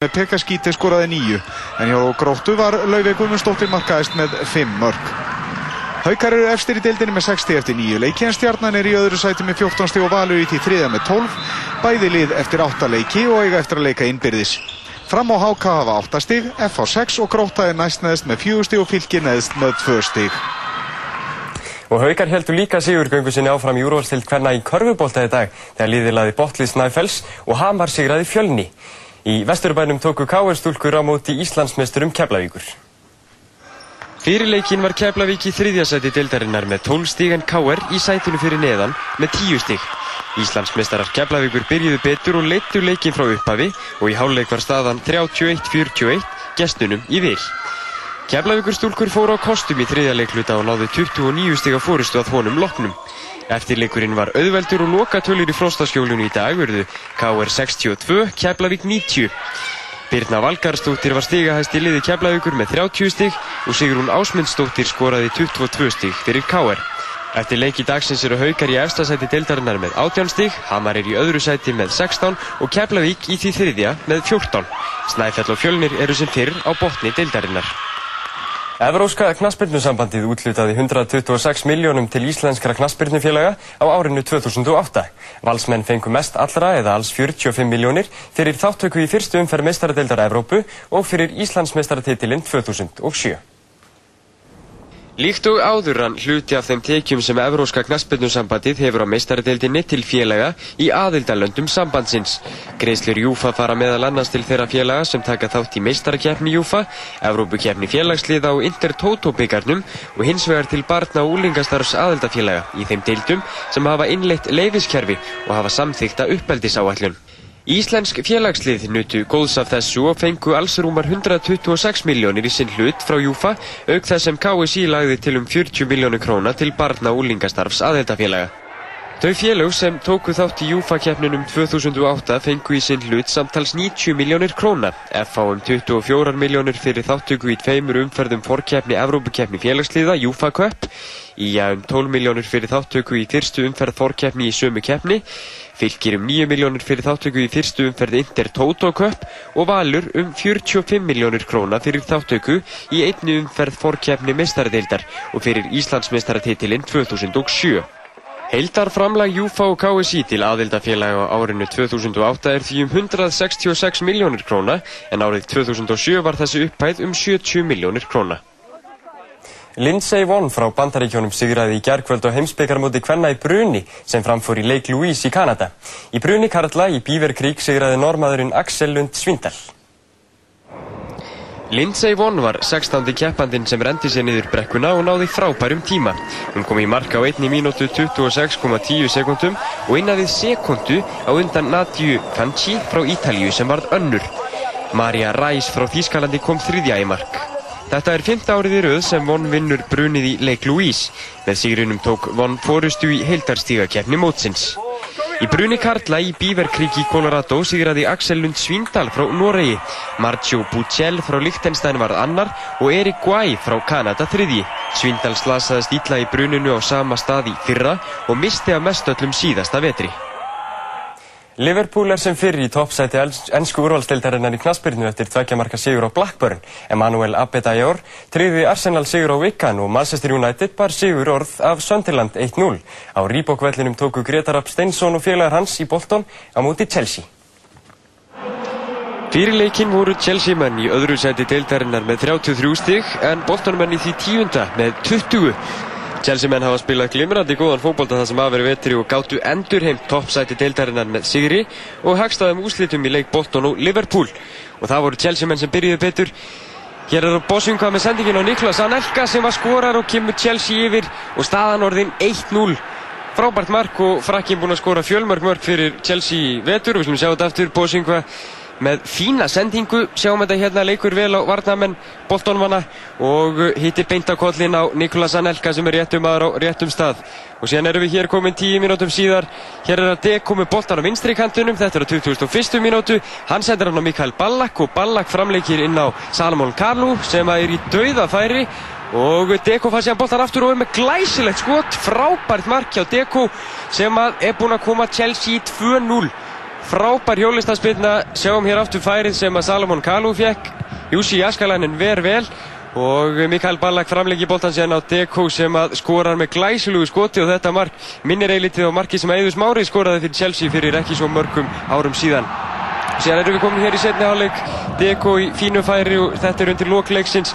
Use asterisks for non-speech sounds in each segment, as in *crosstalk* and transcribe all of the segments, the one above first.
með Pekkaskíti skoraði nýju en hjá Gróttu var Laufey Guðmundsdóttir markaðist með 5 mörg. Haukar eru efstir í deildinni með 60 eftir nýju leiki en stjarnan er í öðru sæti með 14 stíg og valur í því þriða með 12, bæði lið eftir 8 leiki og eiga eftir að leika innbyrðis. Fram á HK hafa 8 stíg, F á 6 og Gróta er næst neðst með 4 stíg og fylgir neðst með 2 stíg. Og Haukar heldur líka sigurgöngu sinni áfram í úrvalstild hverna í körfubólta í dag þegar liðið laði Botlis Snæfells og Hamar sigraði fjölni. Í Vesturbænum tóku K.R. stúlkur á móti Íslandsmeisturum Keflavíkur. Fyrirleikin var Keflavík í þriðjasæti deildarinnar með 12 stíg en K.R. í sætinu fyrir neðan með 10 stíg. Íslandsmeistarar Keflavíkur byrjuðu betur og leittu leikin frá upphafi og í háluleik var staðan 31-41 gestunum í vil. Keflavíkur stúlkur fóru á kostum í þriðja leikluta og náðu 29 stíg að fórustu að honum loknum. Eftirleikurinn var auðveldur og lokatölur í fróstaskjólinu í dag verðu KR 62, Keflavík 90. Birna Valgarstóttir var stigahæst í liði Keflavíkur með 30 stig og Sigrún Ásmundsdóttir skoraði 22 stig fyrir KR. Eftir leiki dagsins eru Haukar í efstasæti deildarinnar með 18 stig, Hamar er í öðru sæti með 16 og Keflavík í því þriðja með 14. Snæfell og Fjölnir eru sem fyrr á botni deildarinnar. Evróska knaspirnusambandið útlutaði 126 miljónum til íslenskra knaspirnufélaga á árinu 2008. Valsmenn fengu mest allra eða alls 45 miljónir fyrir þáttöku í fyrstu umferð meistaradeildar Evrópu og fyrir Íslandsmeistaratitilinn 2007. Líkt og áður hann hluti af þeim tekjum sem Evróska knaspirnusambandið hefur á meistaradeildinni til félaga í aðildalöndum sambandsins. Greiðslur Júfa fara meðal annars til þeirra félaga sem taka þátt í meistarakefni Júfa, Evrópukefni félagsliða og Intertoto-byggarnum og hins vegar til barna og úlingastarfs aðildafélaga í þeim deildum sem hafa innleitt leifiskerfi og hafa samþykta uppeldisáallun. Íslensk félagslið nutu góðs af þessu og fengu alls rúmar 126 miljónir í sinn hlut frá Júfa auk þess sem KSI lagði til um 40 miljónir króna til barna og úlingastarfs aðeldafélaga. Þau félög sem tóku þátt í Júfa-keppninum 2008 fengu í sinn hlut samtals 90 miljónir króna, FH um 24 miljónir fyrir þáttöku í tveimur umferðum fórkeppni Evrópukeppni félagsliða Júfa Cup, í um 12 miljónir fyrir þáttöku í fyrstu umferð fórkeppni í sömu keppni, Fylgir um 9 miljónir fyrir þáttöku í fyrstu umferð Inter Toto Cup og Valur um 45 miljónir króna fyrir þáttöku í einni umferð fórkjafni mestaradeildar og fyrir Íslandsmestaratitilinn 2007. Heildarframlag Júfa og KSI til aðildafélaga á árinu 2008 er því um 166 miljónir króna en árið 2007 var þessi upphæð um 70 miljónir króna. Lindsey Vonn frá Bandaríkjónum sigraði í gerðkvöld á heimsbyggarmóti Kvenna í Bruni sem framfór í Lake Louise í Kanada. Í Bruni Karla í Beaver Creek sigraði normaðurinn Axel Lund Svindal. Lindsey Vonn var 16. keppandinn sem rendi sér niður brekkuna og náði frábærum tíma. Hún kom í marka á 1 minútu 26,10 sekundum og innavið sekundu á undan Nadju Kanchi frá Ítalju sem varð önnur. Marja Ræs frá Þýskalandi kom þriðja í mark. Þetta er fymta árið í rauð sem Von vinnur brunið í Lake Louise. Með sigrunum tók Von fórustu í heildarstígakefni mótsins. Í bruni Karla í Beaver Creek í Colorado sigraði Axel Lund Svindal frá Noregi, Marcio Bucell frá Liechtenstein varð annar og Erik Guay frá Kanada þriðji. Svindal slasaðist ítla í bruninu á sama stað í fyrra og misti af mestöllum síðasta vetri. Liverpool er sem fyrir í toppsæti ennsku úrvalsdeildarinnar í knaspyrnu eftir tveggjamarka sigur á Blackburn. Emmanuel Abedayor tryði Arsenal sigur á Wigan og Manchester United bar sigur orð af Sunderland 1-0. Á Reebok-vellinum tóku Gretar Rapp Steinsson og félagar hans í Bolton á móti Chelsea. Fyrir leikinn voru Chelsea menn í öðru sæti deildarinnar með 33 stygg en Bolton menn í því tíunda með 20. Chelsea menn hafa spilað glimrandi góðan fókbólta það sem aðveri vetri og gáttu endur heimt toppsæti deildarinnar með Sigri og hagstaðum úslitum í leik Bolton og Liverpool. Og það voru Chelsea menn sem byrjuði betur. Hér er Bossingva með sendingin á Niklas Anelka sem var skorar og kemur Chelsea yfir og staðan orðin 1-0 frábært mark og frakkin búinn að skora fjölmörk mörk fyrir Chelsea vetur. Við slumum sjá þetta aftur. Bossingva með fína sendingu, sjáum þetta hérna leikur vel á varnamenn Boltonmanna og hittir beint á Nikolas Anelka sem er réttum aðra á réttum stað. Og síðan erum við hér komin 10 mínútum síðar. Hér er að Deko með boltan á vinstri kantunum þetta er á 2001. mínútu. Hann sendir hann á Mikael Ballack og Ballack framleikir inn á Salomon Kalou sem er í dauðafæri og Deko fær síðan boltan aftur og er með glæsilegt skot. Frábært mark hjá Deko sem er búinn að koma Chelsea í 2-0 frábær hjólistaspilna, sjáum hér aftur færið sem að Salomon Kalú fekk. Jussi Jaskalainen ver vel og Mikael Ballack framleggi bóltan síðan á Dekó sem að skorar með glæsulugu skoti og þetta mark minnir eilitið á marki sem Eðus Mári skoraði fyrir Chelsea fyrir ekki svo mörgum árum síðan. Síðan erum við komin hér í setni hálfleik, Dekó í fínu færi og þetta er undir lokleiksins.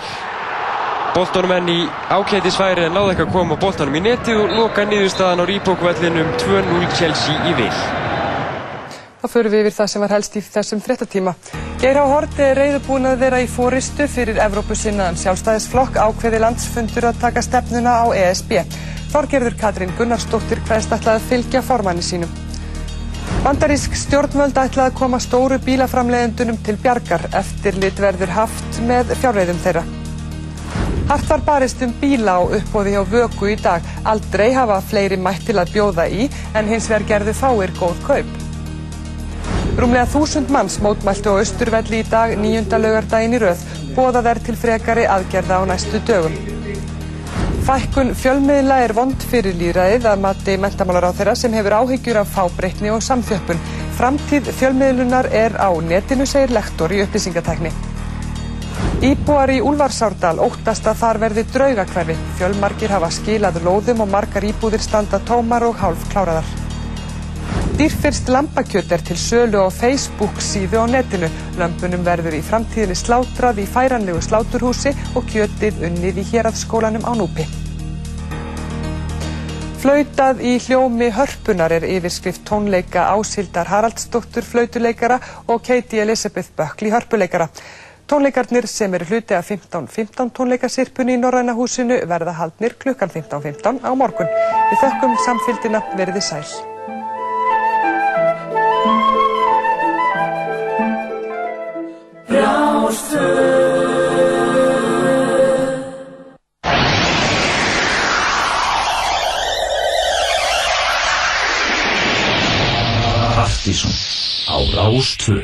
Bóltanum enn í ákætisfæri en náðu ekki að koma bóltanum í netið og loka niðurstaðan á Rýbókvellinum 2-0 Chelsea í vil. Þá förum við yfir það sem var helst í þessum fréttatíma. Geir H. Horti er reyðubúin að vera í fóristu fyrir Evrópusinnaðan sjálfstæðisflokk ákveði landsfundur að taka stefnuna á ESB. Þorgerður Katrín Gunnarsdóttir hvaðist ætlaði að fylgja formanni sínum. Bandarísk stjórnvöld ætlaði að koma stóru bílaframleiðendunum til bjargar eftir litverður haft með fjárreiðum þeirra. Hart var barist um bíla á uppbóði hjá vöku í dag. Aldrei hafa fleiri mætt til að bjóða í en hins vegar gerðu fáir góð kaup. Rúmlega þúsund manns mótmæltu á Östurvelli í dag nýjunda laugardaginn í rauð. Bóðað er til frekari aðgerða á næstu dögum. Fækkun fjölmiðla er vond fyrir líðræðið að mati mentamálar á þeirra sem hefur áhyggjur af fábreytni og samþjöppun. Framtíð fjölmiðlunar er á netinu, segir lektor í upplýsingatekni. Íbúar í Úlfarsárdal óttast að þar verði draugakverfi. Fjölmarkir hafa skilað lóðum og margar íbúðir standa tómar og hálf kláraðar. Dýrfyrst lambakjöt er til sölu á Facebook síðu á netinu. Lömbunum verður í framtíðinni slátrað í færanlegu sláturhúsi og kjötið unnið í héraðskólanum á Núpi. Flautað í hljómi hörpunar er yfirskrift tónleika Ásildar Haraldsdóttur flautuleikara og Katie Elizabeth Buckley hörpuleikara. Tónleikarnir sem eru hluti af 15.15 tónleikasirpunni í Norræna húsinu verða haldnir klukkan 15.15 á morgun. Við þökkum samfélgina verði sæl. Partíson á Rástvö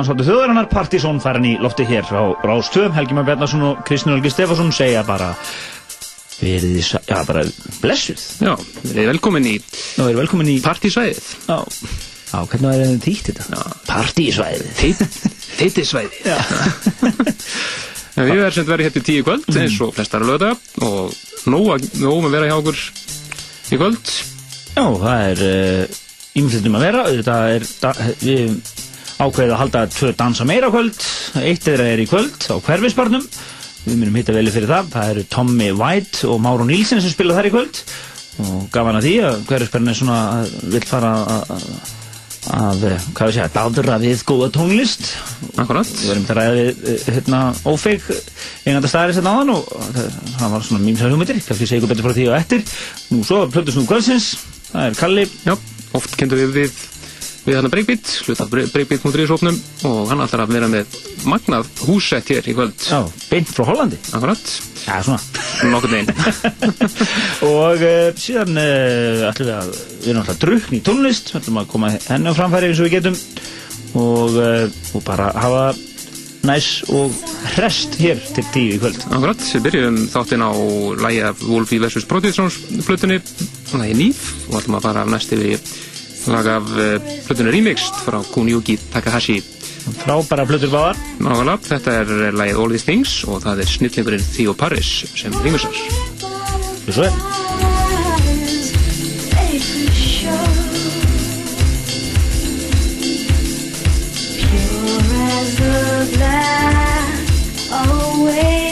Dansáttu þjóðarinnar Partizón farin í lofti hér á Rástöðum. Helgi Már Bjarnarsson og Kristinn Olgi Stefansson segja bara verið sa- já bara blessuð. Já, erum velkomin í Nú erum velkomin í, partysvæðið. já, já, hvernig er þið þýtt þetta? Partísvæðið. Teitisvæðið. *laughs* Já. *laughs* við erum sem verið hér til tíu kvöld, eins og flestar lögða og nóg að nóg að vera hjá okkur í kvöld. Já, það er ímyndlitum að vera. Þetta er, da, við ákveðið að halda tvö dansa meira kvöld. Eitt þeirra er í kvöld á hverfisbarnum. Við myndum hitta veli fyrir það. Það eru Tommy White og Máru Nílsen sem spila þar í kvöld. Og gaman að því að hverfisbarn er svona, vill fara að, að, að, hvað við segja, daldra við góða tónlist. Akkurat. Við verðum að ræða við, eh, hérna, ófeig einhanda staðarins þetta áðan og það, það var svona mýmsar hugmyndir, kannski segja ykkur betur frá því og eftir. Nú svo, plötus nú kvöldsins, það er Kalli, Já, oft kendur við við við hann að Breakbeat, hluta af Breakbeat.is opnum og hann ætlar að vera með magnað húsett hér í kvöld. já, beint frá Hollandi. Akkurat, Já, svona. nokkur neginn. *laughs* og uh, síðan uh, ætlum við að, við erum alltaf drukn í tónlist, við ætlum að koma henni á framfæri eins og við getum og, uh, og bara hafa næs og hrest hér til tíu í kvöld. Akkurat, við byrjum þáttinn á lægi af Wolfie vs. Protitrons flutunni, lægi Nýf og ætlum að fara næst yfir í lag af uh, flutunni Remixed frá Kuniyuki Takahashi. Frábæra plötur báðar. Nákvæmlega, þetta er lægið All These Things og það er snillingurinn Theo Paris sem remixar. Svo er. I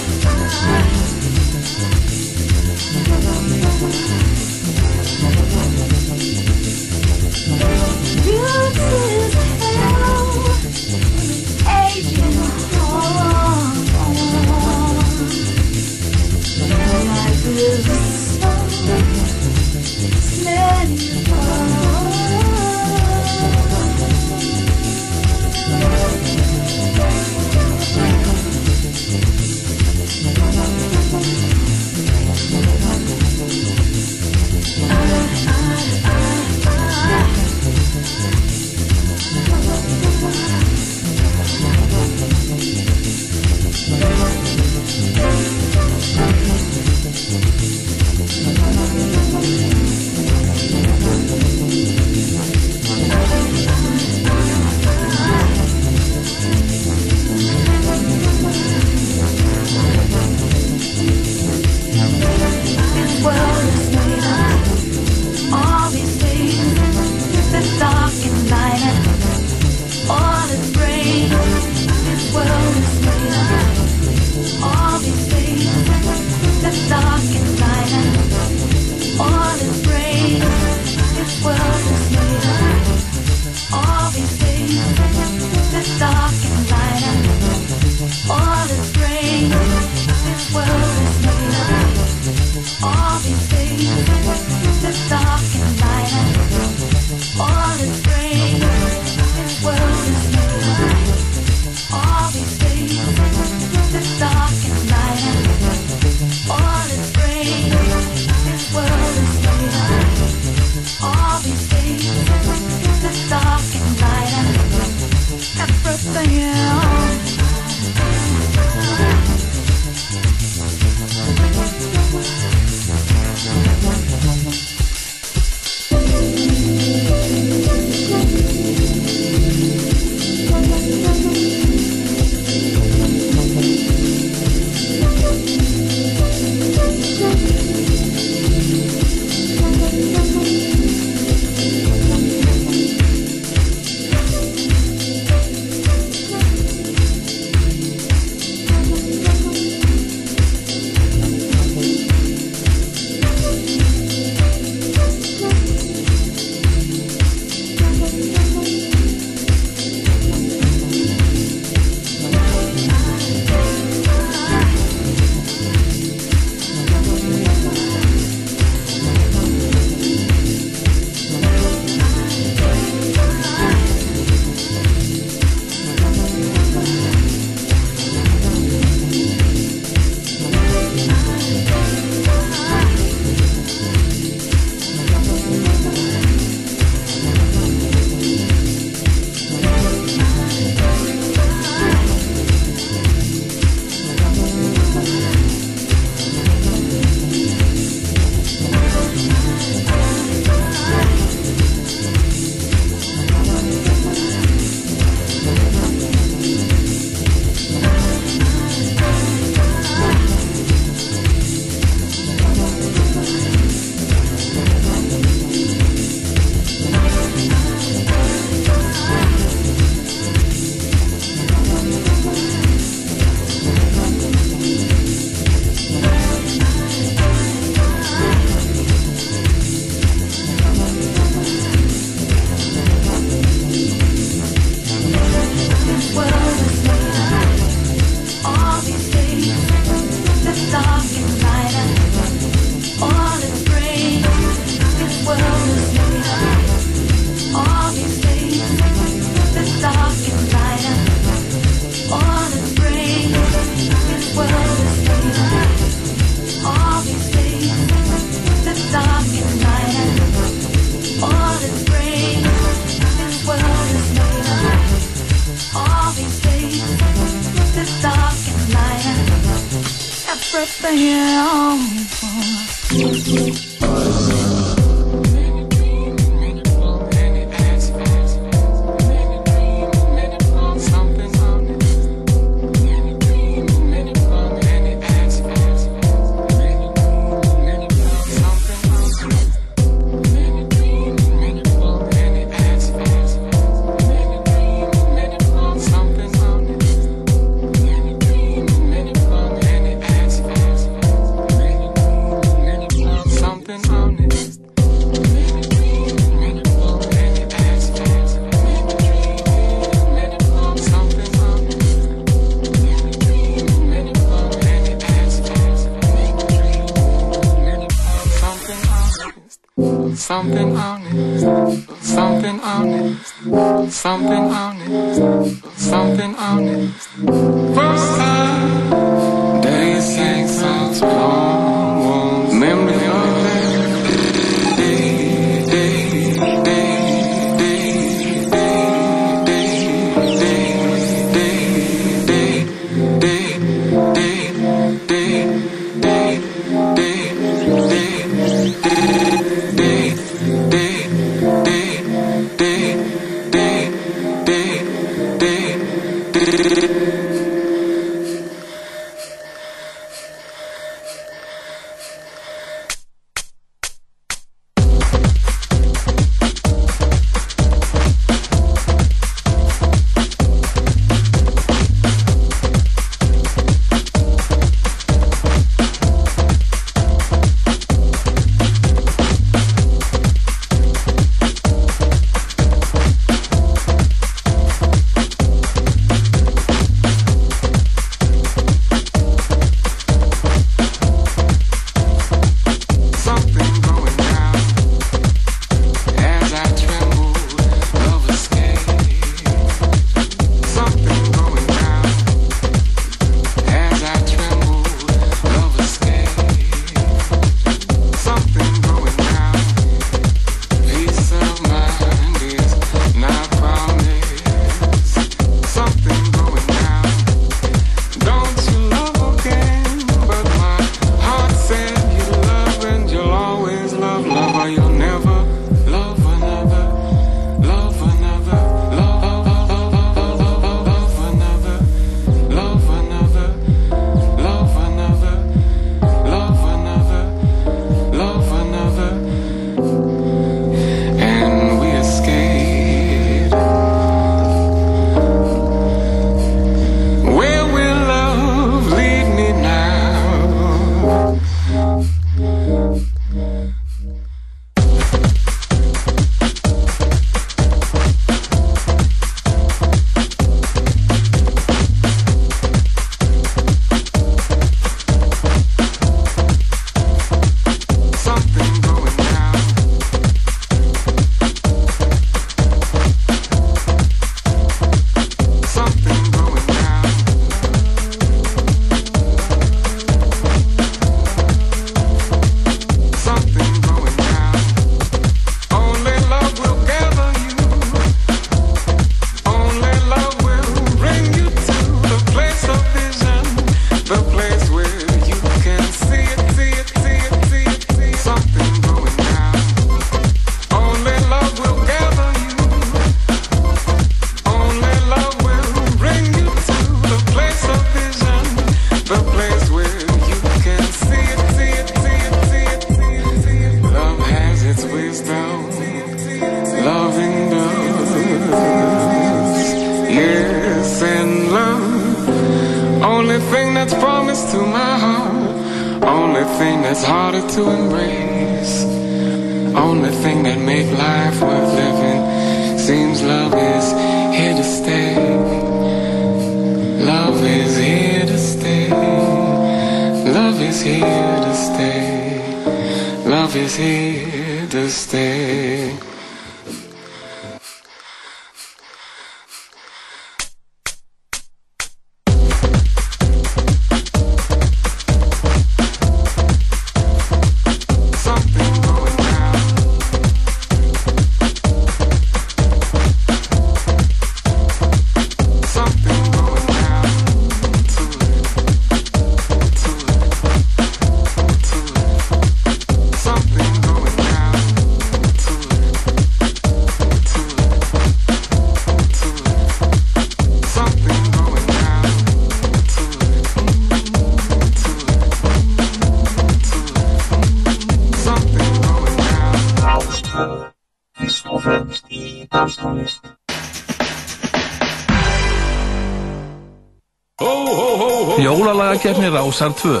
Jólalagkeppni Rásar 2.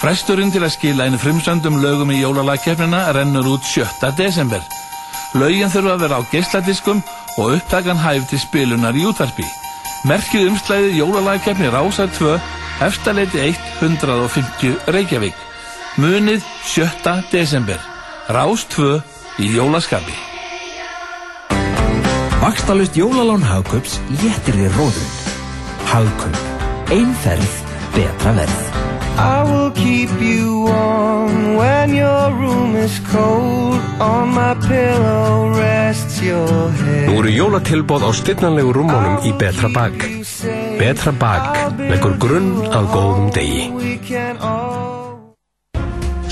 Fresturinn til að skila einu frimsöndum lögum í jólalagkeppnina rennur út 7. desember. Laugin þurfa að vera á geysladiskum og upptakan hæf til spilunar í útvarpi. Merkið umslæði jólalagkeppni Rásar 2, eftirleiti 150 Reykjavík. Munið 7. desember. Rás 2 í jólaskapi. Vakstalust jólalán Hagkaups léttir í róðun. Hagkaup. Einferð betra verð. I will keep you warm when your room is cold. On my pillow rests your head. Nú eru jólatilbóð á styrnanlegu rúmónum í Betra Bag Betra Bag leggur grunn að góðum degi.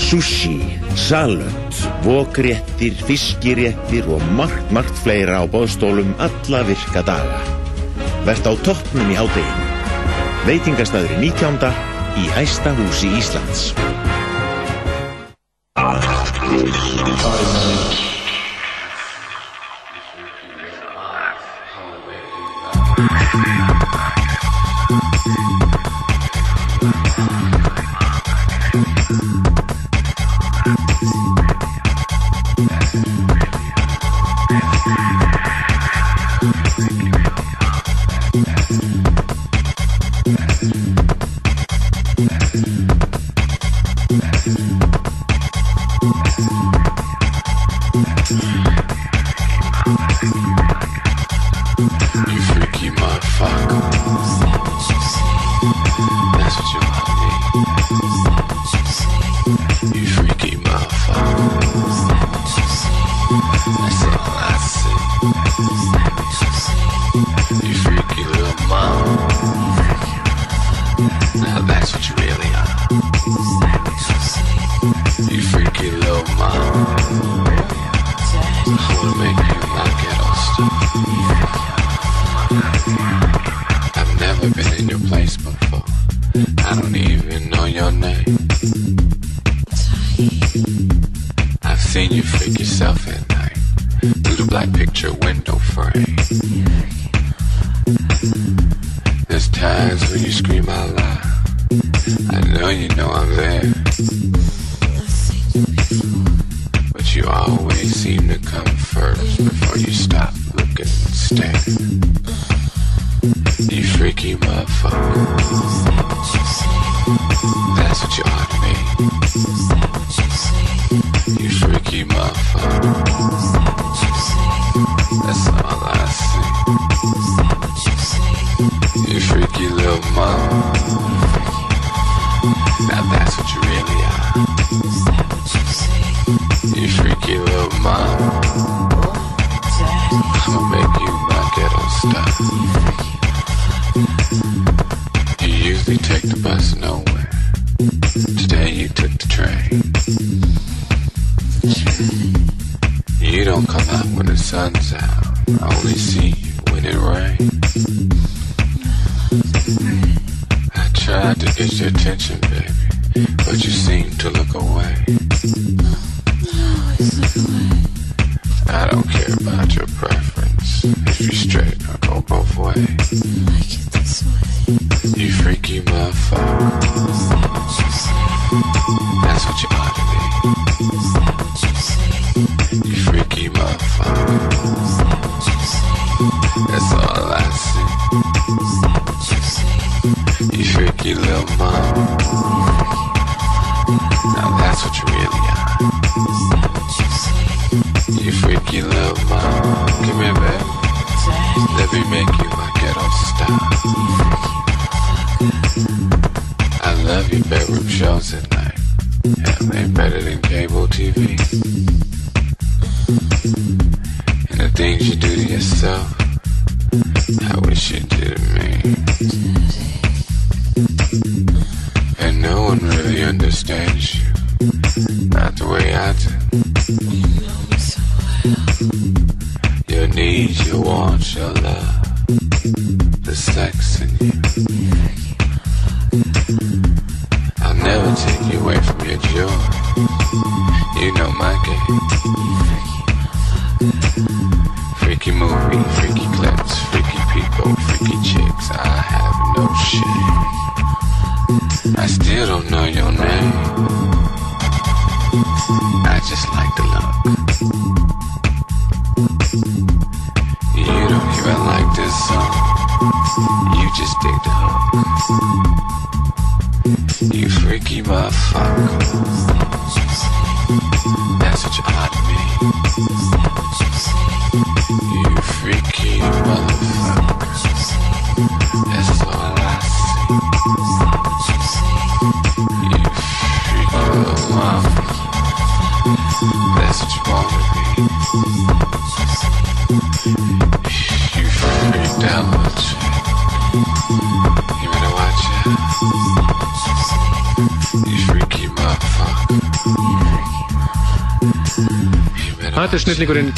Sushi, salut, vokréttir, fiskiréttir og margt, margt fleira á bóðstólum alla virka daga. Vert á toppnum í hádeginu veitingastæður í 19. í æsta húsi Íslands. coffin to the black picture window frame. There's times when you scream out loud. I know you know I'm there.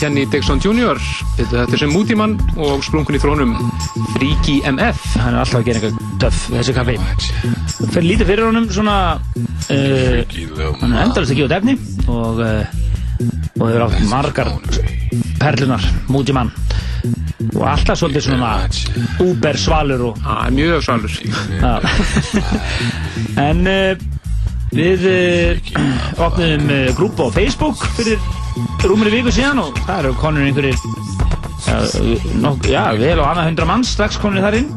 Kenny Dixon Jr. Þetta er sem Moodymann og sprungun í þrónum Freaky MF. Hann er alltaf að gera eitthvað döff þessi kaffi. Fyrir lítið fyrir honum svona uh, hann er endalist að gefa út efni og, uh, og hefur átt margar perlunar, múti mann og alltaf svolítið svona úber svalur og ah, mjög svalur *laughs* en uh, við uh, opnum uh, grúpa á Facebook fyrir rúmur í viku síðan og það eru konur einhverjir já, nokk, já, vel og annað hundra manns strax konur þar inn.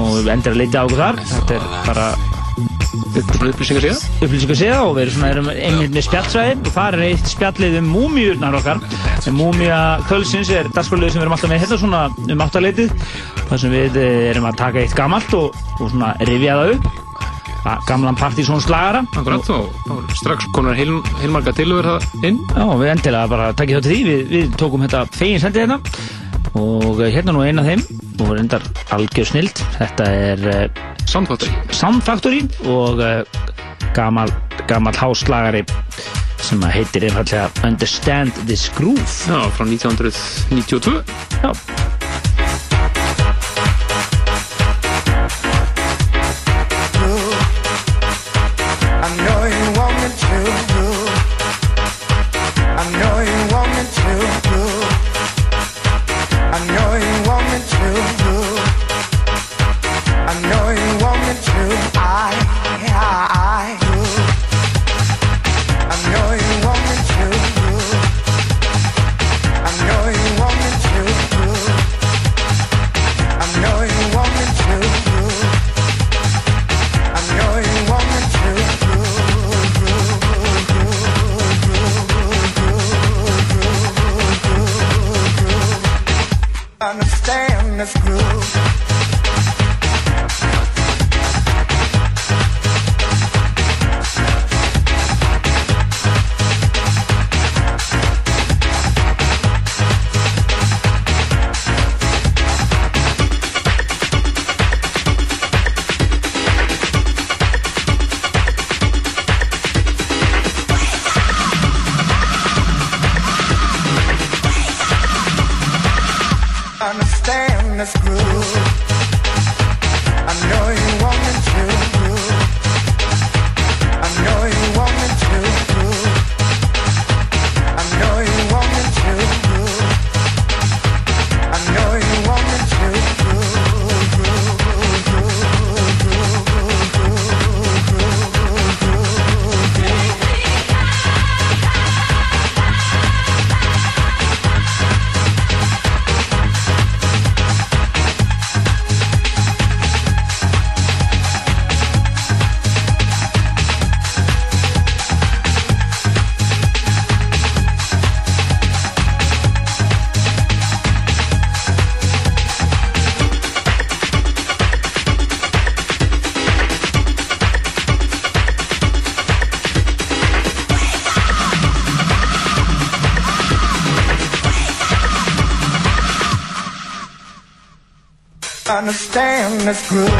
Og við endur að leita á okkur þar. Þetta er bara upplýsingar síða upplýsingar síða og við erum svona erum einmitt með spjallsvæði og það er eitt spjallið um múmiurnar okkar. Múmia kvölsins er dagskólið sem við erum alltaf með hérna svona um áttaleitið. Þar sem við eh, erum að taka eitt gammalt og, og svona rifja það upp Ga- gamlan partysónslagara Akkurat og þá strax konar heil, heilmarga tilögur það inn. Já, við endilega bara takkið þátt í því. Við, við tókum þetta fegin sendið hérna. Og eh, hérna nú eina þeim. Og reyndar algjör snild. Þetta er uh, Sound Factory Sound Factory og uh, gamal, gamal háslagari sem heitir einfallega Understand This Groove. Já, frá 1992 Já Understand this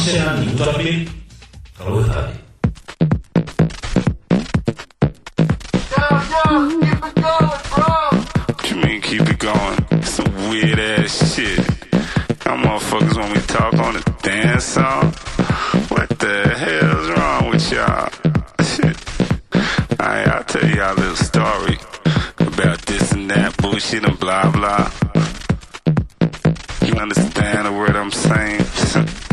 확실한 인구잡이 가로 다리. Keep it going. Some weird ass shit. Y'all motherfuckers want me to talk on the dance song? What the hell's wrong with y'all? Alright, I'll tell y'all a little story about this and that bullshit and blah blah. You understand the word I'm saying? *laughs*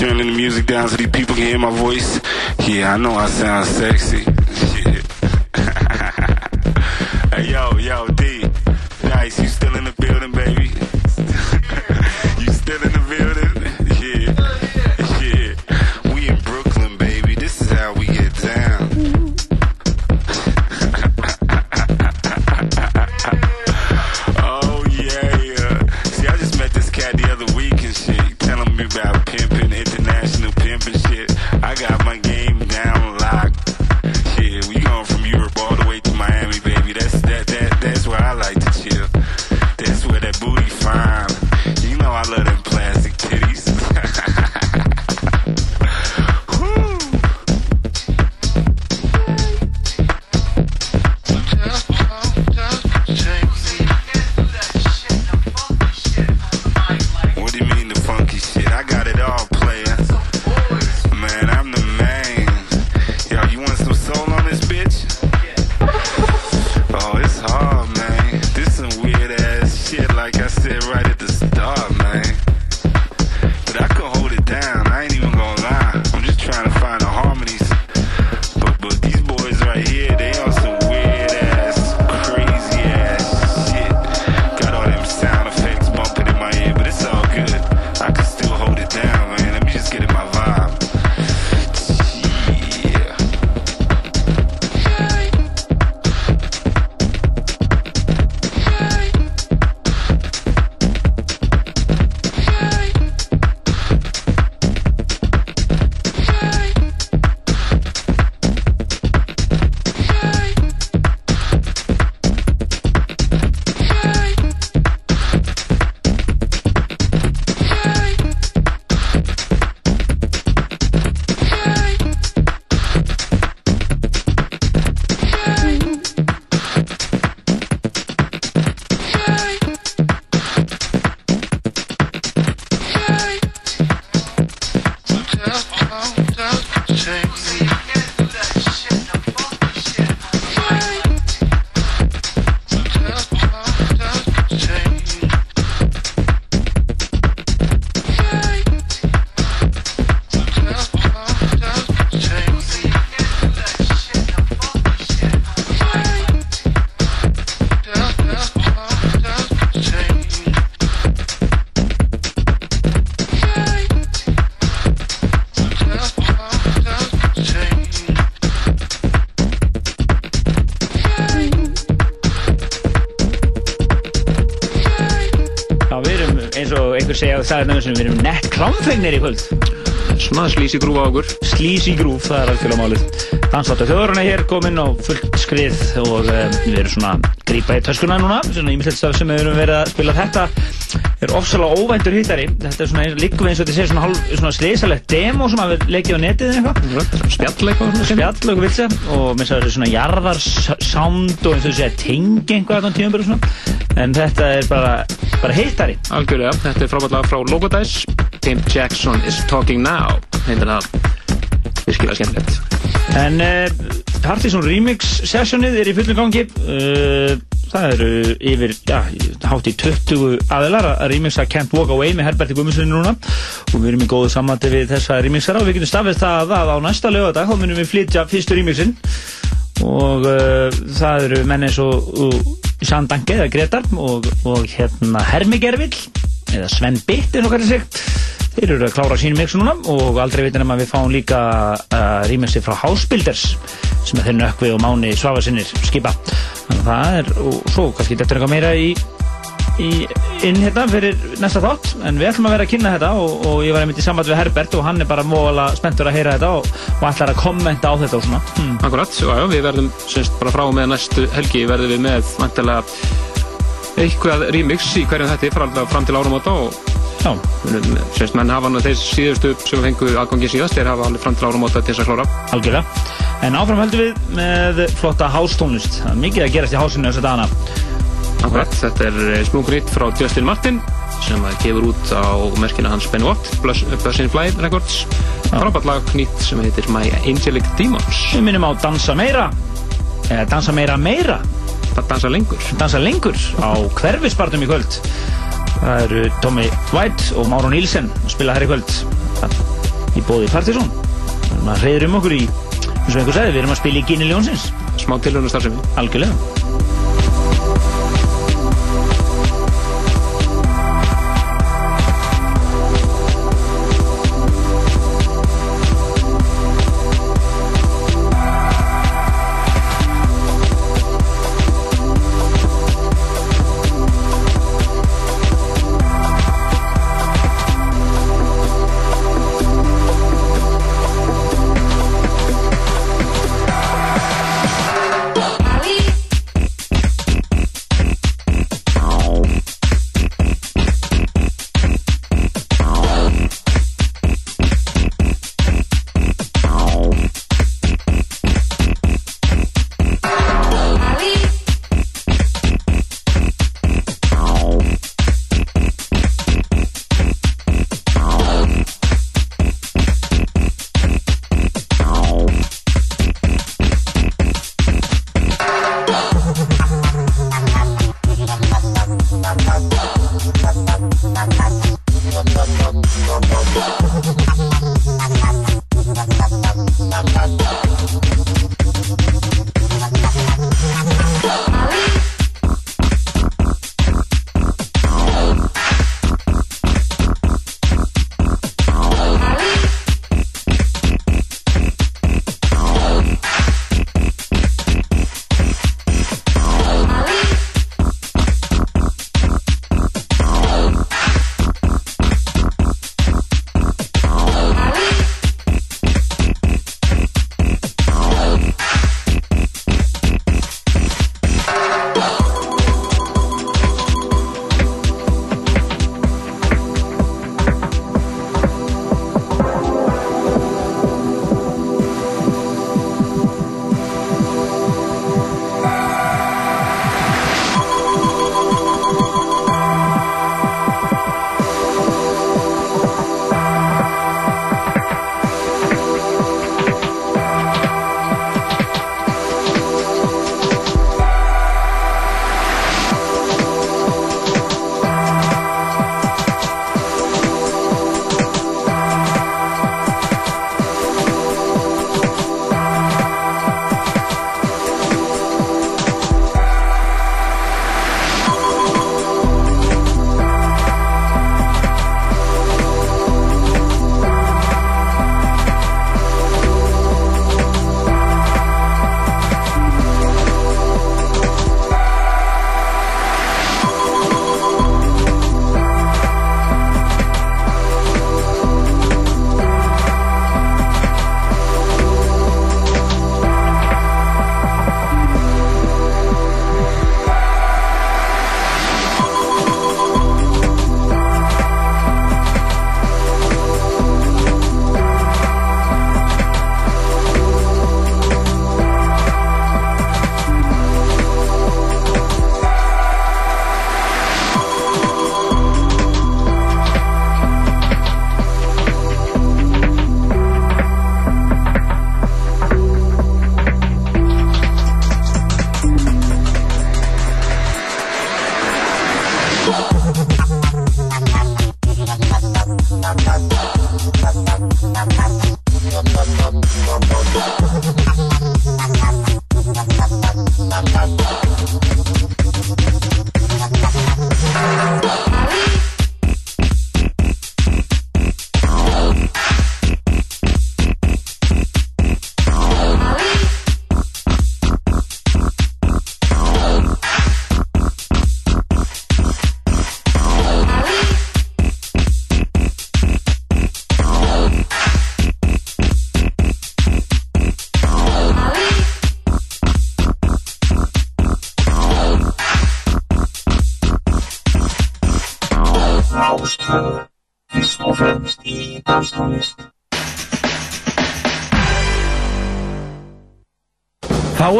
turning the music down so these people can hear my voice. Yeah, I know I sound sexy. Og einhver segja að það er náttúrulega sem við erum nett klámfengnir í kvöld. Svona slísi grúfa á okkur. Slísi grúf, það er algjörlega málið. Þjóðurinn er hér komin á fullt skrið og um, við erum svona grípa í töskuna núna, svona ímyndilegt staf sem við erum verið að spila þetta er ofsalega óvæntur hittari. Þetta er svona líka við eins og þetta sé svona, svona slisalegt demo sem að við leikja á netið eða eitthvað. Spjallleik og. Spjallleik og vilsa og minnst að þetta svona jarðarsánd og eins og þessi að tengja einhvað á tíum og. En þetta er bara, bara hittari. Algjörlega, þetta er frábært lag frá Logodice. Pimp Jackson is talking now. Heitir það virkilega skemmtilegt. En uh, Partizón Remix sessionið er í fullum gangi uh, það eru yfir já, hátt í 20 aðilar að remixa Can't Walk Away með Herberti Guðmundsson núna og við erum í góðu samvætti við þessa remixara og við getum stafist það að á næsta lögadag þá munum við flytja fyrstu remixin og uh, það eru menn eins og Sandange eða Gretar og, og hérna Hermi Gervill eða Sven Bitt eins og hvað er sig. Þeir eru að klára sínum mixu núna og aldrei veitin um að við fáum líka uh, remixi frá House Builders sem er þeir nökkvi og máni svafarsinnir skipa. Þannig að það er og svo kannski þetta er eitthvað meira í í inn hérna fyrir næsta þátt en við ætlum að vera að kynna þetta og, og ég var einmitt í samband við Herbert og hann er bara móðalega spenntur að heyra þetta og, og ætlar að kommenta á þetta og svona. Hmm. Akkurat, já, já, við verðum semst bara frá með næstu helgi verðum við með vantilega eitthvað remix í hverjum þetta fram, fram til árum átta og Já. semst menn hafa hann þeir síðustu sem fengu aðgangi síðast þeir hafa alveg fram til árum átta til þess að klára. Algjörlega, en áfram höldum við með flotta hástónlist. Það er mikið að gerast í hásinu þess að dana Akkurat, þetta er smúkuritt frá Justin Martin sem gefur út á merkina hans Ben Watt Buzzin' Fly Records. Frábært lag nýtt sem heitir My Angelic Demons. Við minnum á Dansa Meira eða Dansa Meira Meira. Dansa Lengur. Dansa Lengur á hverfispartum í kvöld. Það eru Tommy White og Máron Nílsen að spila hér í kvöld. Í bóði Partizón. Maður reyður um okkur í eins og einhver sagði, við erum að spila í Gini Ljónsins smá tilhörnum starfsemi algjörlega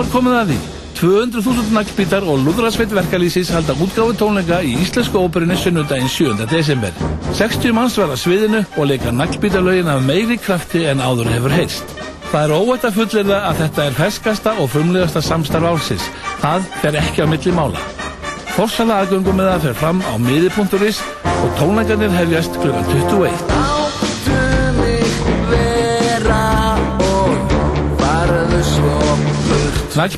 Þá er komið að því. 200.000 naglbítar og lúðrasveit verkalýsins halda útgáfu tónleika í Íslensku óperunni sunnudaginn 7. desember. 60 manns verða sviðinu og leika naglbítalögin af meiri krafti en áður hefur heyrst. Það er óvægt að fullirða að þetta er ferskasta og frumlegasta samstarf álsins. Það fer ekki á milli mála. Forsala aðgöngum með það fer fram á miði.is og tónleikarnir hefjast kl. 21.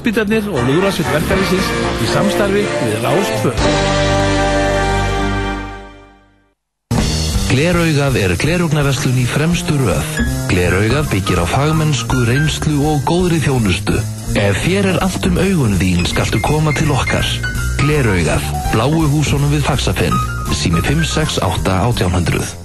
Naglbítarnir og lúðrasvitt verkefnisins í samstarfi við Rástfjörn. Gleraugað er glerugnaverslun í fremstu röð. Gleraugað byggir á fagmennsku, reynslu og góðri þjónustu. Ef þér er allt um augun þín skaltu koma til okkar. Gleraugað, bláu húsunum við Faxafinn, sími 568 1800.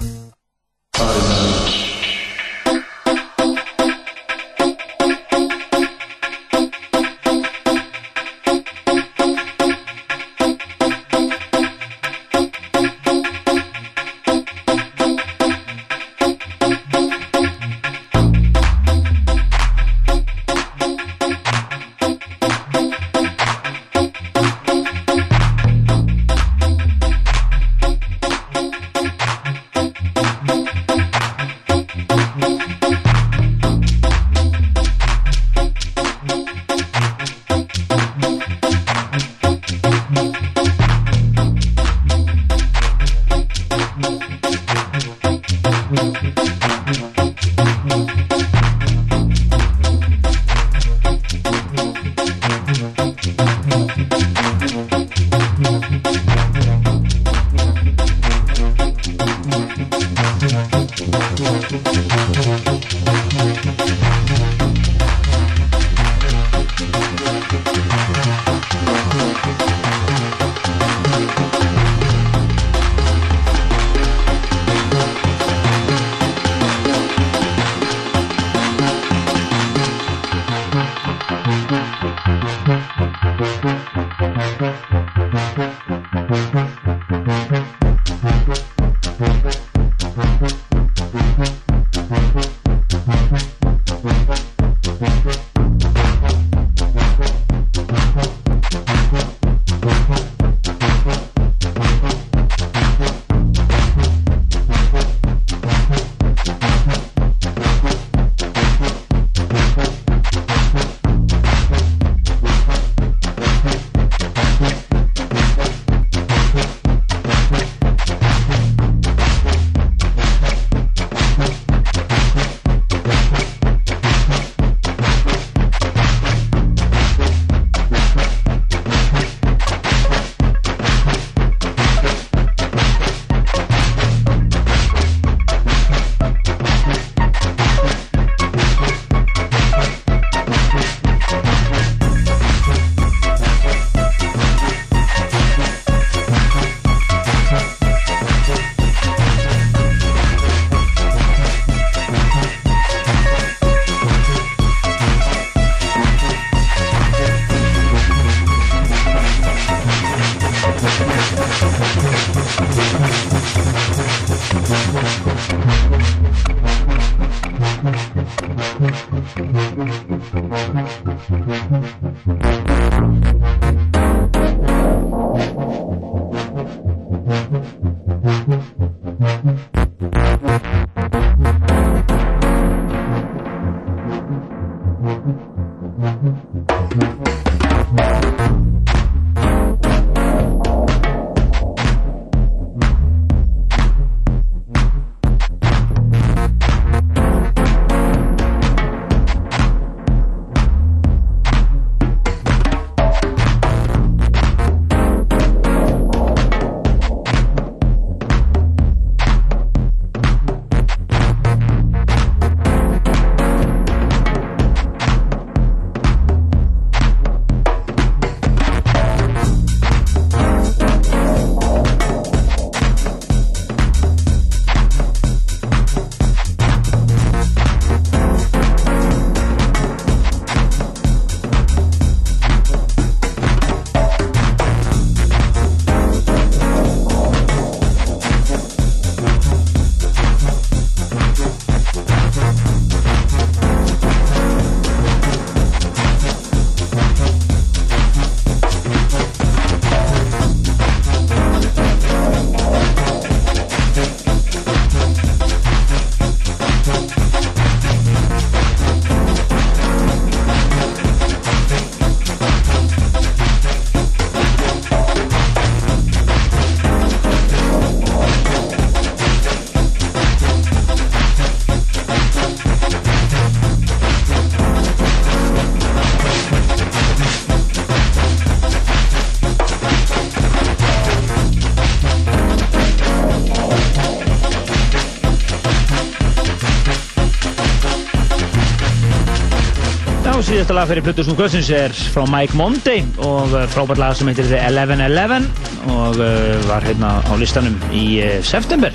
síðasta lag fyrir Plutusnú Kvöldsins er frá Mike Monday og uh, frábært lag sem heitir The 1111 og uh, var hérna á listanum í uh, september.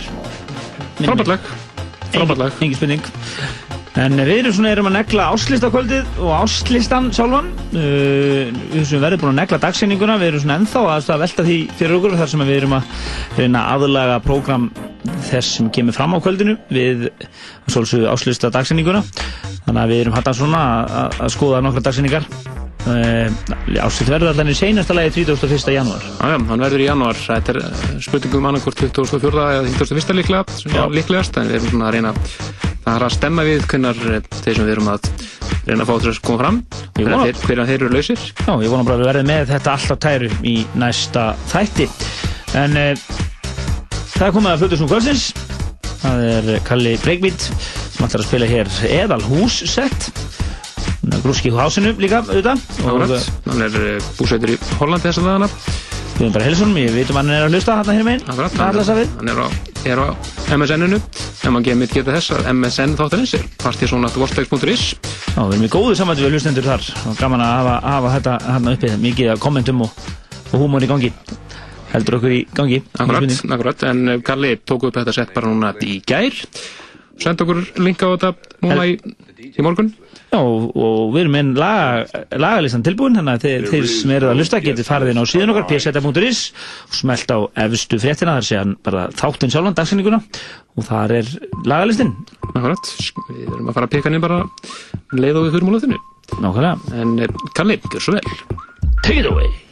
Frábært lag. Frábært lag. Engin spurning. En við erum svona erum að negla áslistakvöldið og áslistan sjálfan. Uh, við sem verðum búin að negla dagsyninguna, við erum svona ennþá að, velta því fyrir okkur þar sem við erum að reyna aðlaga prógram þess sem kemur fram á kvöldinu við svolsögðu áslista dagsyninguna. Þannig að við erum hægt að svona að, skoða nokkra dagsynningar. Uh, Áslitt verður allan í seinasta lagi 31. janúar. Já, já, hann verður í janúar. Þetta er eh, spurningum annarkvort 24. eða 21. líklega, já. líklegast, en við erum svona að reyna það er að stemma við hvernar eh, þeir sem við erum að reyna að fá þess að koma fram hvernig þeir, þeir eru lausir Já, ég vona bara að við verðum með þetta alltaf tæru í næsta þætti en e, það er komið að flutusnum kvöldsins það er Kalli Breikvít sem ætlar að spila hér Edal Hússett grúski húsinu líka auðvitað. Hann er eh, búsætur í Hollandi þess að það erum bara Helsunum, ég veitum að hann er að hlusta hérna hér meginn. Hann er á, er á MSN-inu, ef maður mitt geta þess að MSN þáttanins er partysónat.vorstegs.is Já, við erum í góðu samvættu við hlustendur þar. Og gaman að hafa, hafa þetta hérna uppið, mikið kommentum og, og húmor í gangi. Heldur okkur í gangi. Akkurat, akkurat, en Kalli tók upp þetta sett bara núna í gær, senda okkur linka á þetta núna í, í morgun. Já, og við erum einn lag, lagalistan tilbúin, þannig að þeir, þeir sem eru að lusta getur farið inn á síðan okkar, pseta.is og smelt á efstu fréttina, þar sé hann bara þáttinn sjálfan, dagsinninguna og þar er lagalistin. Nákvæmlega, við erum að fara að peka hann bara leið og við þurfum á löðinu. Nákvæmlega. En Kalli, gjör svo vel. Take it away!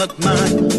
not mine.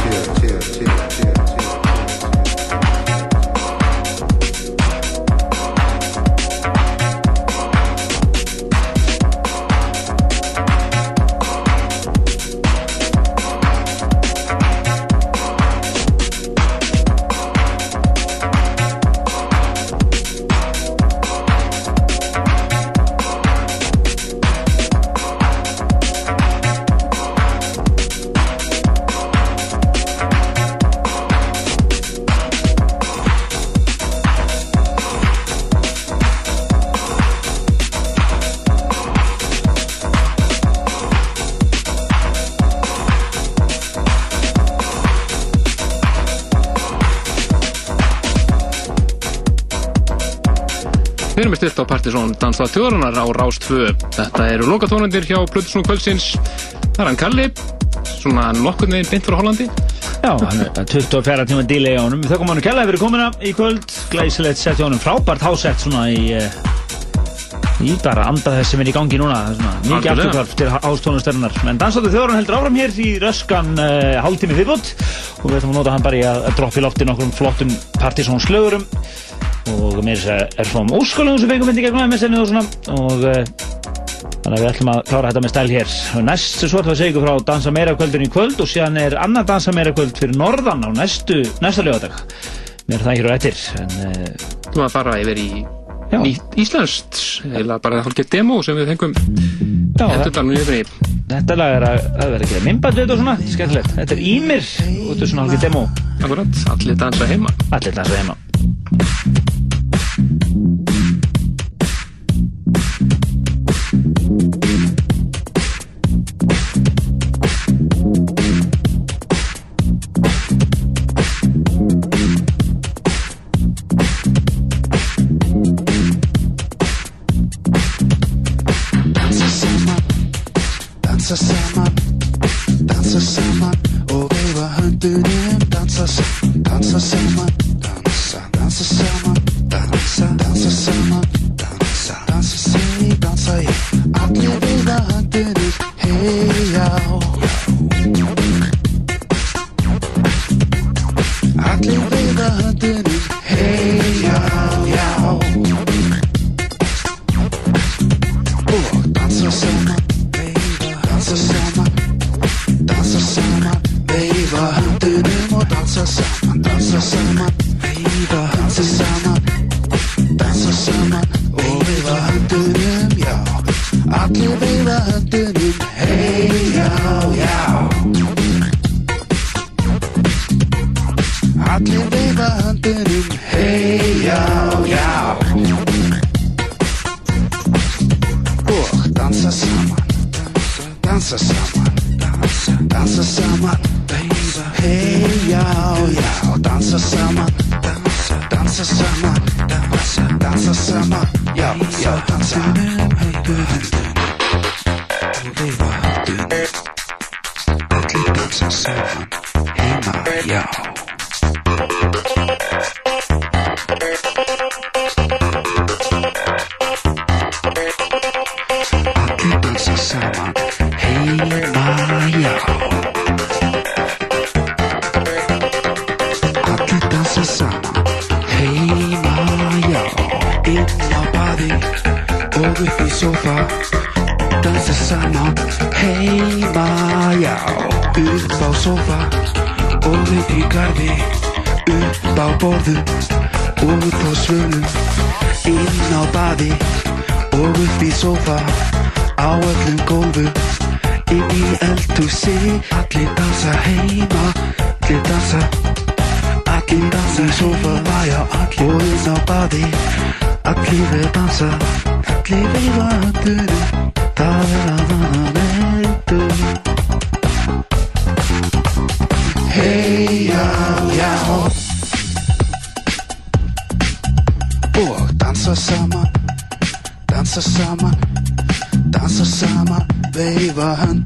chill, chill, chill, chill. Með Partisón Dansað þjóðrunar á Rás 2. Þetta eru lokatónundir hjá Plutusnú kvöldsins. Það er hann Kalli, svona nokkurn veginn beint frá Hollandi. Já, hann er 24 tíma delay á honum. Við þakkum hann kærlega fyrir komuna í kvöld. Glæsilegt sett hjá honum. Frábært hásett svona í, eh, í bara anda þess sem er í gangi núna. Svona, mikið afturkvarf til hástónustörunar. En dansaðu þjóðan heldur áfram hér í röskan uh, hálftími viðbútt og við ætlum að nota hann bara í að, að droppa í lofti nokkrum flottum partysónslögurum og mér er svo um óskalugum sem fengum myndi gegnum MSN og svona og uh, þannig að við ætlum að klára þetta með stæl hér og næst svo ætlum við að segja ykkur frá Dansa meira kvöldin í kvöld og síðan er annar Dansa meira kvöld fyrir norðan á næstu, næsta lögadag mér er það hér á eftir en uh, Þú maður fara yfir í íslenskt eða bara hálfgett demo sem við fengum yfir í Þetta lag er að, að vera ekki minnband við þetta og svona, skemmtilegt. Þetta er Ímir og þetta er svona hálfgeð demo. Akkurat, allir dansa heima. Allir dansa heima.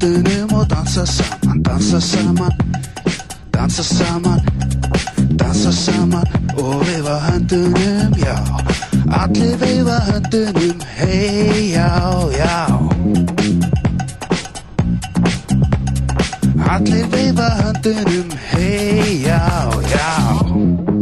Höndunum og dansa saman dansa saman. Dansa saman dansa saman. Og veifa höndunum já. Allir veifa höndunum hei já já. Allir veifa höndunum hei já já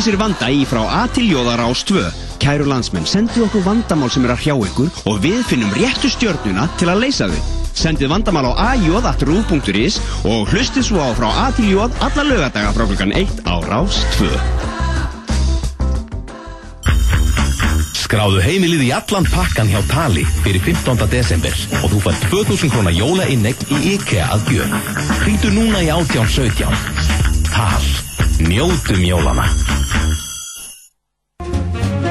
Stjarnaleysir vanda í frá A til Jóðar ás 2. Kæru landsmenn, sendið okkur vandamál sem er að hrjá ykkur og við finnum réttu stjörnuna til að leysa þau. Sendið vandamál á aj.ru.is og hlustið svo á frá A til Jóð alla lögadaga frá klukkan 1 á rás 2. Skráðu heimilið í allan pakkan hjá Tali fyrir 15. desember og þú fær 2000 krónar jólainneign í IKEA að gjöf. Hringdu núna í 1817. Tal. Njótum jólana.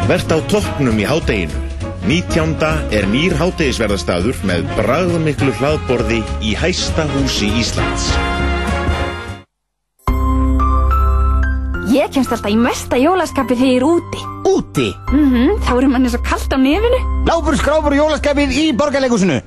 Vert á toppnum í hádeginu Nítjánda er nýr hátegisverðarstaður með bragðmiklu hlaðborði í hæsta húsi Íslands. Ég kemst alltaf í mesta jólaskapið þegar ég er úti. Úti? Mhm, þá er manni svo kallt á nefinu. Lápur skrápur jólaskapið í borgarleikusinu.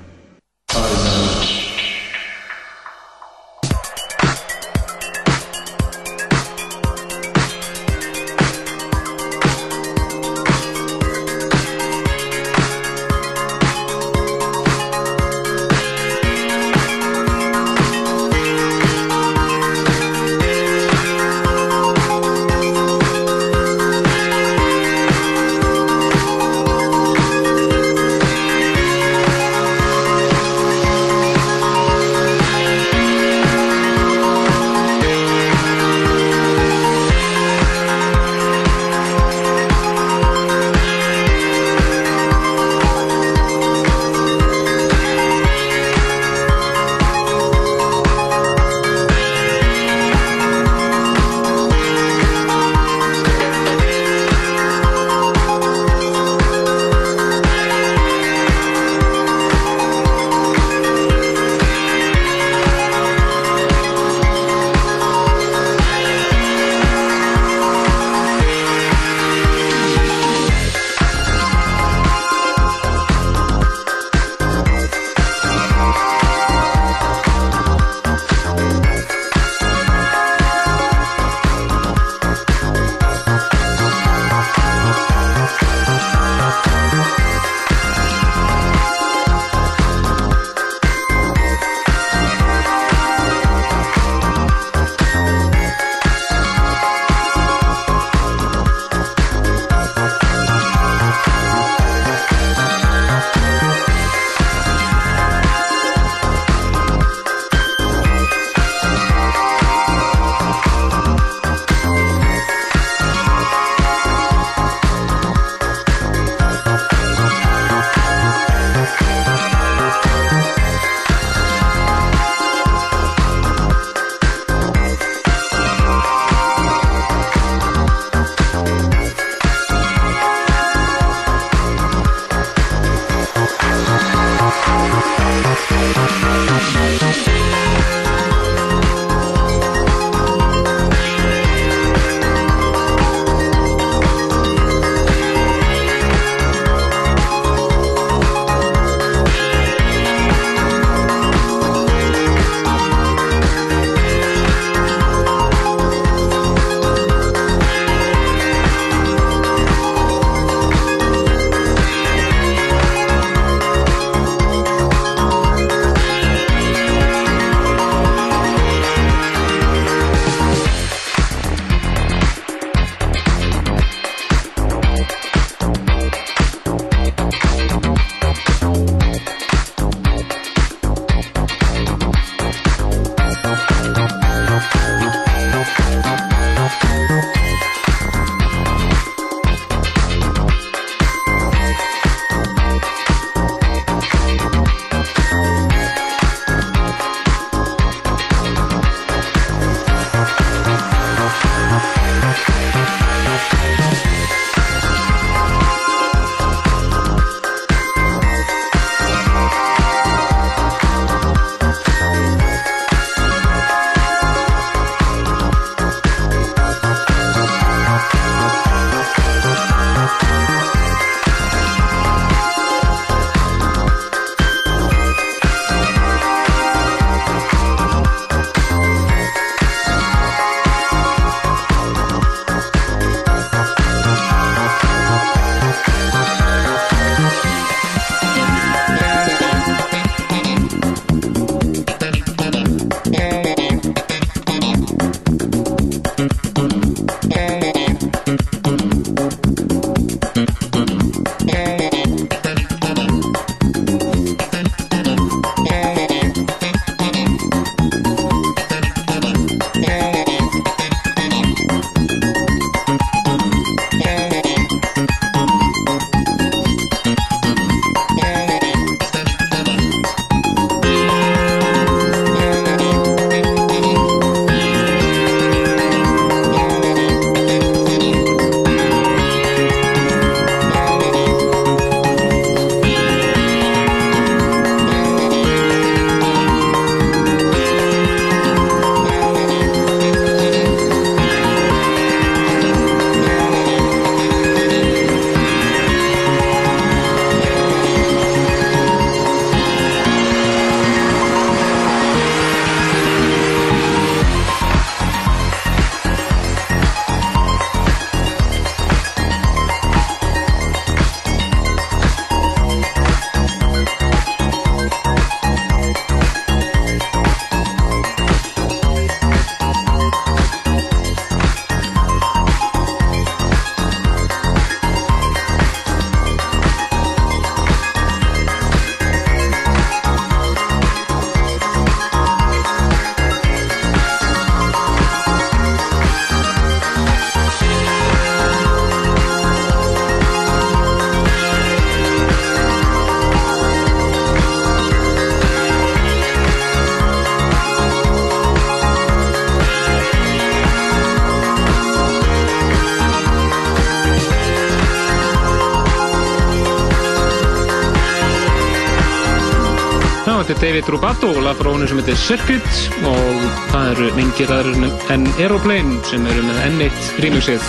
Er David Rubato og lag frá honum sem heitir Circuit og það eru mingiraður en Aeroplane sem eru með N1 remixið.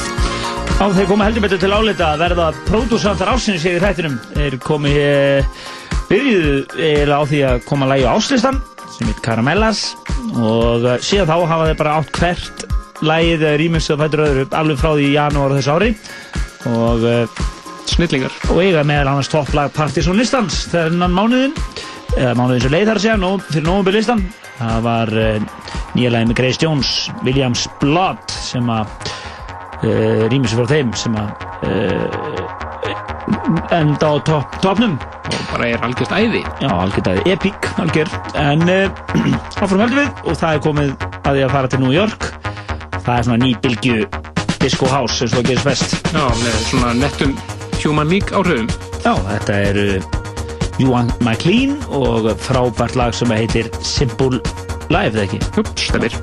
Já, þeir koma heldur betur til álita að verða pródúsantar ásins hér í þættinum. Þeir komi eiginlega á því að koma að lægi á áslistan sem heit Caramellas og eh, síðan þá hafa þeir bara átt hvert lægið rýmixið og fættur öðru alveg frá því í janúar þessu ári og eh, snillingar og eiga meðal annars topplag Partizón listans þennan mánuðin eða mánuðin sem leið þar að segja nó, fyrir nógumbyr listan það var uh, nýja lagi með Grace Jones Williams Blood sem að uh, rýmis frá þeim sem að uh, enda á topp, toppnum. Og bara er algjört æði. Já, algjört æði, epic, algjört en *clears throat* áfram heldur við. Og það er komið að því að fara til New York. Það er svona nýbylgju disco house eins og það gerist best. Já, með svona nettum Human League áhrifum. Já, þetta er uh, Johan McLean og frábært lag sem heitir Simple Life, eða ekki? Jú, stefnir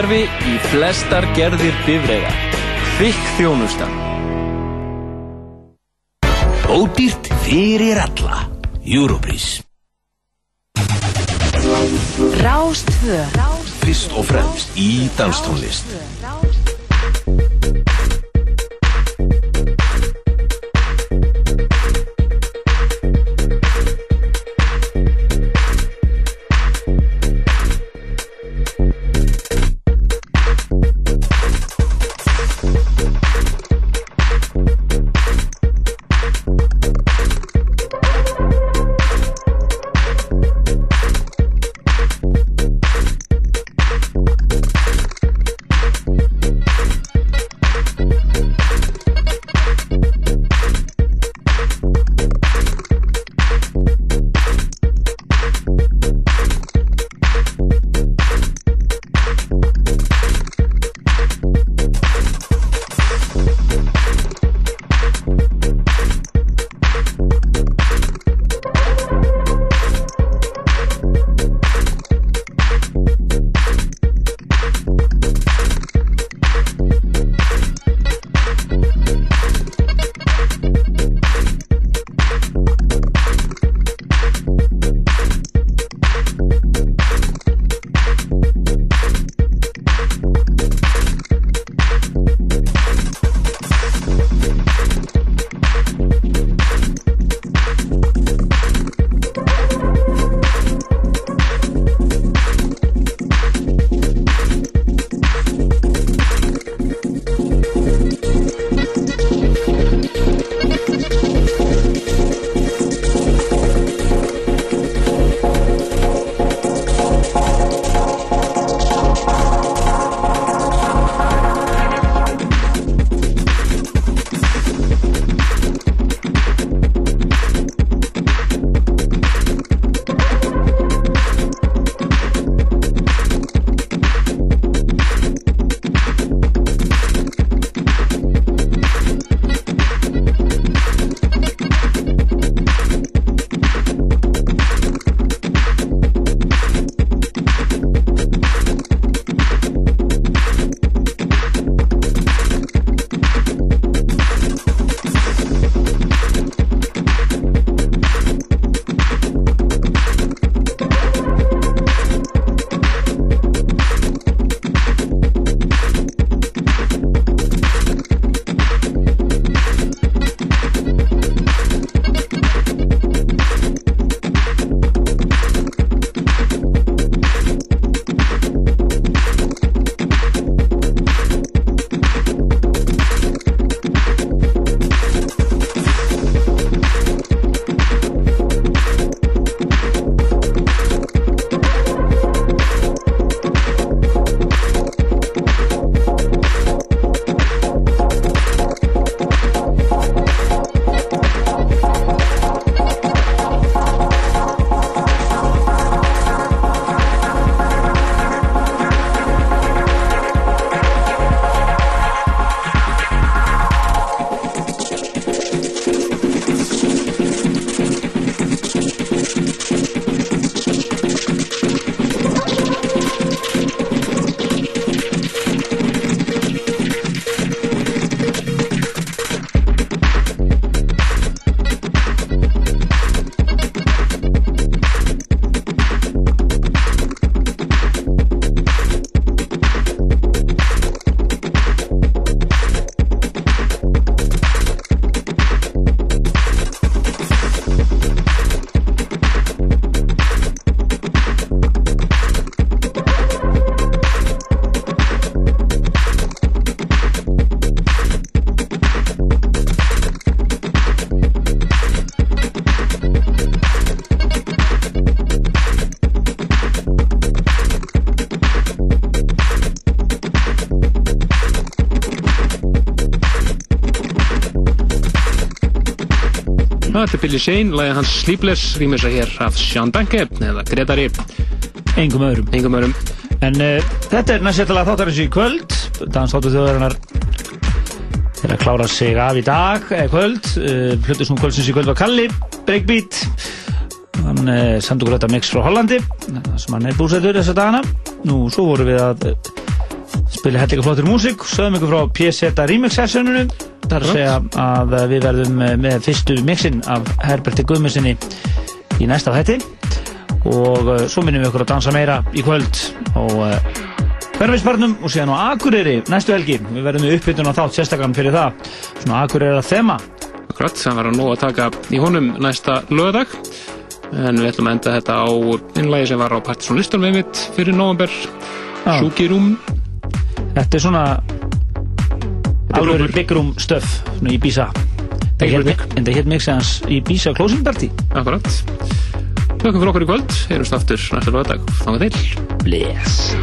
Pústkerfi í flestar gerðir bifreiða. Kvikk þjónustan. Ódýrt fyrir alla. Europrís. Rástvö Fyrst og fremst í danstónlist. Er Billy Shane, lagið hans Sleepless, rýmisa hér af Sean Banke, eða Gretari. Engum öðrum. Engum öðrum. En uh, þetta er næst eftirlega þáttarins í kvöld. Dans þáttu þjóðarinnar er að klára sig af í dag, eða kvöld. Uh, Hlutusnum kvöldsins í kvöld var Kalli, Breakbeat. Hann uh, sendi okkur þetta mix frá Hollandi, sem hann er búsættur þessa dagana. Nú, svo vorum við að spila hellega flottir músík, sögum ykkur frá PZ Remix sessioninu. Að segja að við verðum með fyrstu mixin af Herberti Guðmundssoni í næsta þætti og uh, svo minnum við okkur að dansa meira í kvöld og uh, hverfisbarnum og síðan á Akureyri næstu helgi. Við verðum með uppbytun á þátt sérstaklega fyrir það. Svona Akureyri að þema. Akkurat, það að nóg að taka í honum næsta lögadag. En við ætlum að enda þetta á innlægi sem var á Partiðsson listan við mitt fyrir november. Suki Rúm. Þetta er svona alveg big room svona í Bísa. En það hétt mig segans í Bísa closing party. Akkurat. Þakka fyrir okkur í kvöld. Erum aftur næsta lögadag. Þannig til. Bless.